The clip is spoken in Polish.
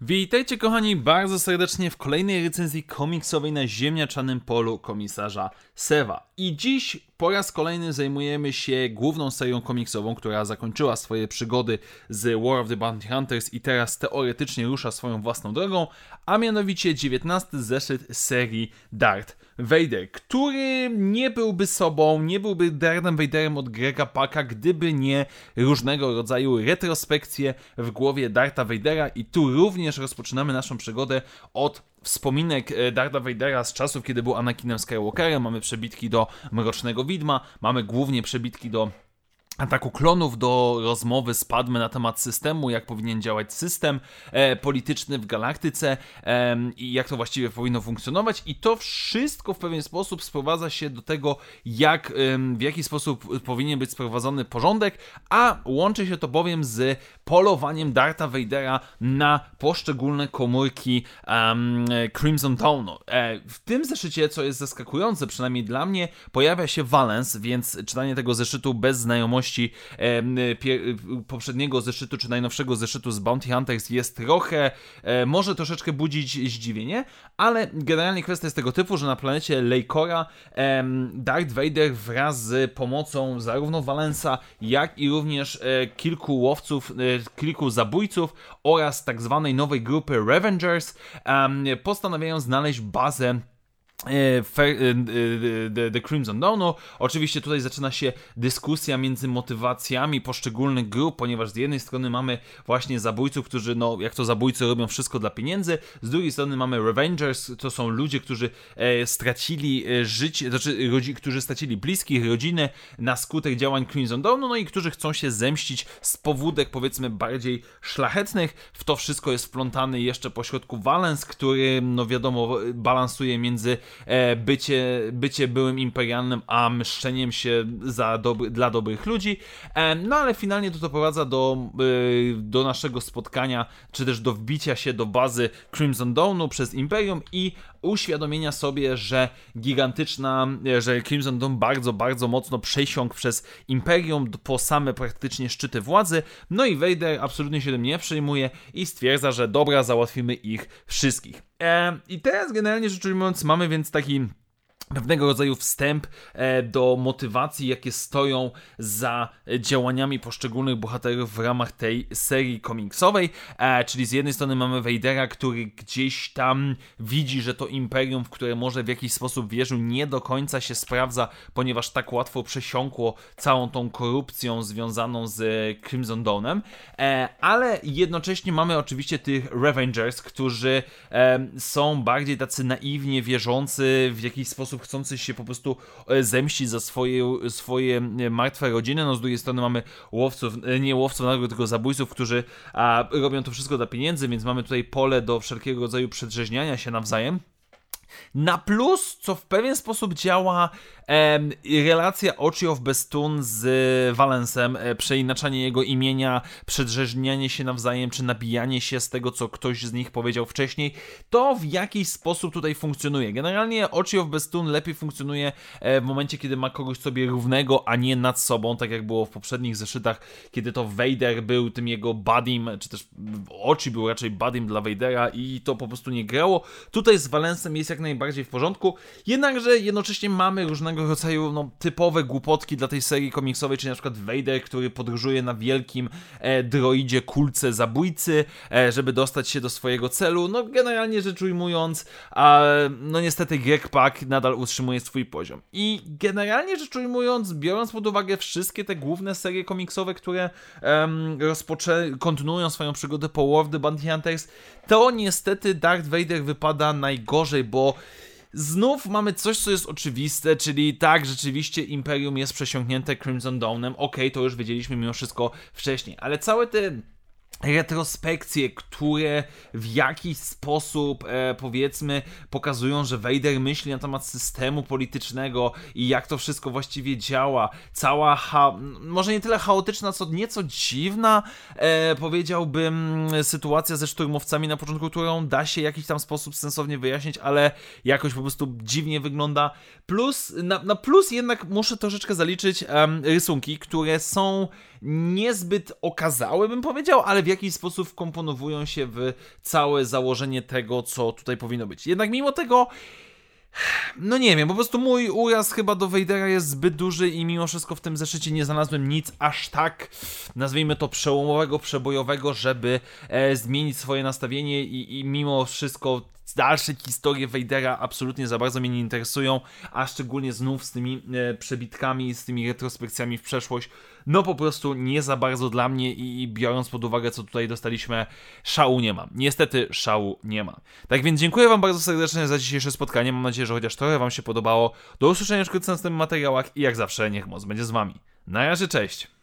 Witajcie kochani bardzo serdecznie w kolejnej recenzji komiksowej na ziemniaczanym polu komisarza Sewa. I dziś po raz kolejny zajmujemy się główną serią komiksową, która zakończyła swoje przygody z War of the Bounty Hunters i teraz teoretycznie rusza swoją własną drogą, a mianowicie 19 zeszyt serii Dart Vader, który nie byłby sobą, nie byłby Darthem Vaderem od Grega Paka, gdyby nie różnego rodzaju retrospekcje w głowie Darta Vadera. I tu również rozpoczynamy naszą przygodę od wspominek e, Darda Vadera z czasów, kiedy był Anakinem Skywalkerem, mamy przebitki do Mrocznego Widma, mamy głównie przebitki do ataku klonów do rozmowy z Padme na temat systemu, jak powinien działać system e, polityczny w galaktyce e, i jak to właściwie powinno funkcjonować i to wszystko w pewien sposób sprowadza się do tego, jak, e, w jaki sposób powinien być sprowadzony porządek, a łączy się to bowiem z polowaniem Darta Vadera na poszczególne komórki Crimson Dawnu. E, w tym zeszycie, co jest zaskakujące, przynajmniej dla mnie, pojawia się Valence, więc czytanie tego zeszytu bez znajomości poprzedniego zeszytu czy najnowszego zeszytu z Bounty Hunters jest trochę, e, może troszeczkę budzić zdziwienie, ale generalnie kwestia jest tego typu, że na planecie Lejkora Darth Vader wraz z pomocą zarówno Valensa, jak i również e, kilku łowców, e, kilku zabójców oraz tak zwanej nowej grupy Revengers postanawiają znaleźć bazę The, The Crimson Dawnu. Oczywiście tutaj zaczyna się dyskusja między motywacjami poszczególnych grup, ponieważ z jednej strony mamy właśnie zabójców, którzy, no jak to zabójcy robią wszystko dla pieniędzy, z drugiej strony mamy Revengers, to są ludzie, którzy e, stracili e, życie, znaczy rodzi, którzy stracili bliskich, rodziny na skutek działań Crimson Dawnu, no i którzy chcą się zemścić z powódek powiedzmy bardziej szlachetnych. W to wszystko jest wplątany jeszcze pośrodku Valens, który, no wiadomo, balansuje między E, bycie, bycie byłym imperialnym, a mszczeniem się za dla dobrych ludzi. E, no ale finalnie to doprowadza do, e, do naszego spotkania, czy też do wbicia się do bazy Crimson Dawnu przez Imperium i uświadomienia sobie, że gigantyczna, że Crimson Dawn bardzo, bardzo mocno przesiąkł przez Imperium po same praktycznie szczyty władzy. No i Vader absolutnie się tym nie przejmuje i stwierdza, że dobra, załatwimy ich wszystkich. I teraz generalnie rzecz ujmując mamy więc taki pewnego rodzaju wstęp e, do motywacji, jakie stoją za działaniami poszczególnych bohaterów w ramach tej serii komiksowej, e, czyli z jednej strony mamy Vadera, który gdzieś tam widzi, że to imperium, w które może w jakiś sposób wierzył, nie do końca się sprawdza, ponieważ tak łatwo przesiąkło całą tą korupcją związaną z Crimson Dawnem, e, ale jednocześnie mamy oczywiście tych Revengers, którzy są bardziej tacy naiwnie wierzący w jakiś sposób chcący się po prostu e, zemścić za swoje, swoje e, martwe rodziny. No z drugiej strony mamy łowców, e, nie łowców nagród, tylko zabójców, którzy a, robią to wszystko dla pieniędzy, więc mamy tutaj pole do wszelkiego rodzaju przedrzeźniania się nawzajem. Na plus, co w pewien sposób działa relacja of Bestun z Valensem, e, przeinaczanie jego imienia, przedrzeźnianie się nawzajem, czy nabijanie się z tego, co ktoś z nich powiedział wcześniej, to w jakiś sposób tutaj funkcjonuje. Generalnie of Bestun lepiej funkcjonuje e, w momencie, kiedy ma kogoś sobie równego, a nie nad sobą, tak jak było w poprzednich zeszytach, kiedy to Vader był tym jego buddym, czy też Oczy był raczej buddym dla Vadera i to po prostu nie grało. Tutaj z Valensem jest jak najbardziej w porządku, jednakże jednocześnie mamy różnego rodzaju no, typowe głupotki dla tej serii komiksowej, czyli na przykład Vader, który podróżuje na wielkim e, droidzie kulce zabójcy, e, żeby dostać się do swojego celu. No generalnie rzecz ujmując, a, no niestety Greg Pak nadal utrzymuje swój poziom. I generalnie rzecz ujmując, biorąc pod uwagę wszystkie te główne serie komiksowe, które um, rozpoczę kontynuują swoją przygodę po War of the Bounty Hunters, to niestety Darth Vader wypada najgorzej, bo Znów mamy coś, co jest oczywiste, czyli tak, rzeczywiście Imperium jest przesiąknięte Crimson Dawnem. Okej, okay, to już wiedzieliśmy mimo wszystko wcześniej, ale całe te retrospekcje, które w jakiś sposób, e, powiedzmy, pokazują, że Vader myśli na temat systemu politycznego i jak to wszystko właściwie działa. Cała, ha może nie tyle chaotyczna, co nieco dziwna, e, powiedziałbym, sytuacja ze szturmowcami na początku, którą da się w jakiś tam sposób sensownie wyjaśnić, ale jakoś po prostu dziwnie wygląda. Plus, na, na plus jednak muszę troszeczkę zaliczyć rysunki, które są niezbyt okazałe, bym powiedział, ale w jakiś sposób wkomponowują się w całe założenie tego, co tutaj powinno być. Jednak mimo tego. No nie wiem, po prostu mój uraz chyba do Vadera jest zbyt duży i mimo wszystko w tym zeszycie nie znalazłem nic aż tak, nazwijmy to przełomowego, przebojowego, żeby e, zmienić swoje nastawienie i, i mimo wszystko dalsze historie Vadera absolutnie za bardzo mnie nie interesują, a szczególnie znów z tymi e, przebitkami, z tymi retrospekcjami w przeszłość, no po prostu nie za bardzo dla mnie i, i biorąc pod uwagę, co tutaj dostaliśmy, szału nie ma. Niestety szału nie ma. Tak więc dziękuję Wam bardzo serdecznie za dzisiejsze spotkanie. Mam nadzieję, że chociaż trochę Wam się podobało. Do usłyszenia wkrótce w następnych materiałach i jak zawsze niech moc będzie z Wami. Na razie, cześć!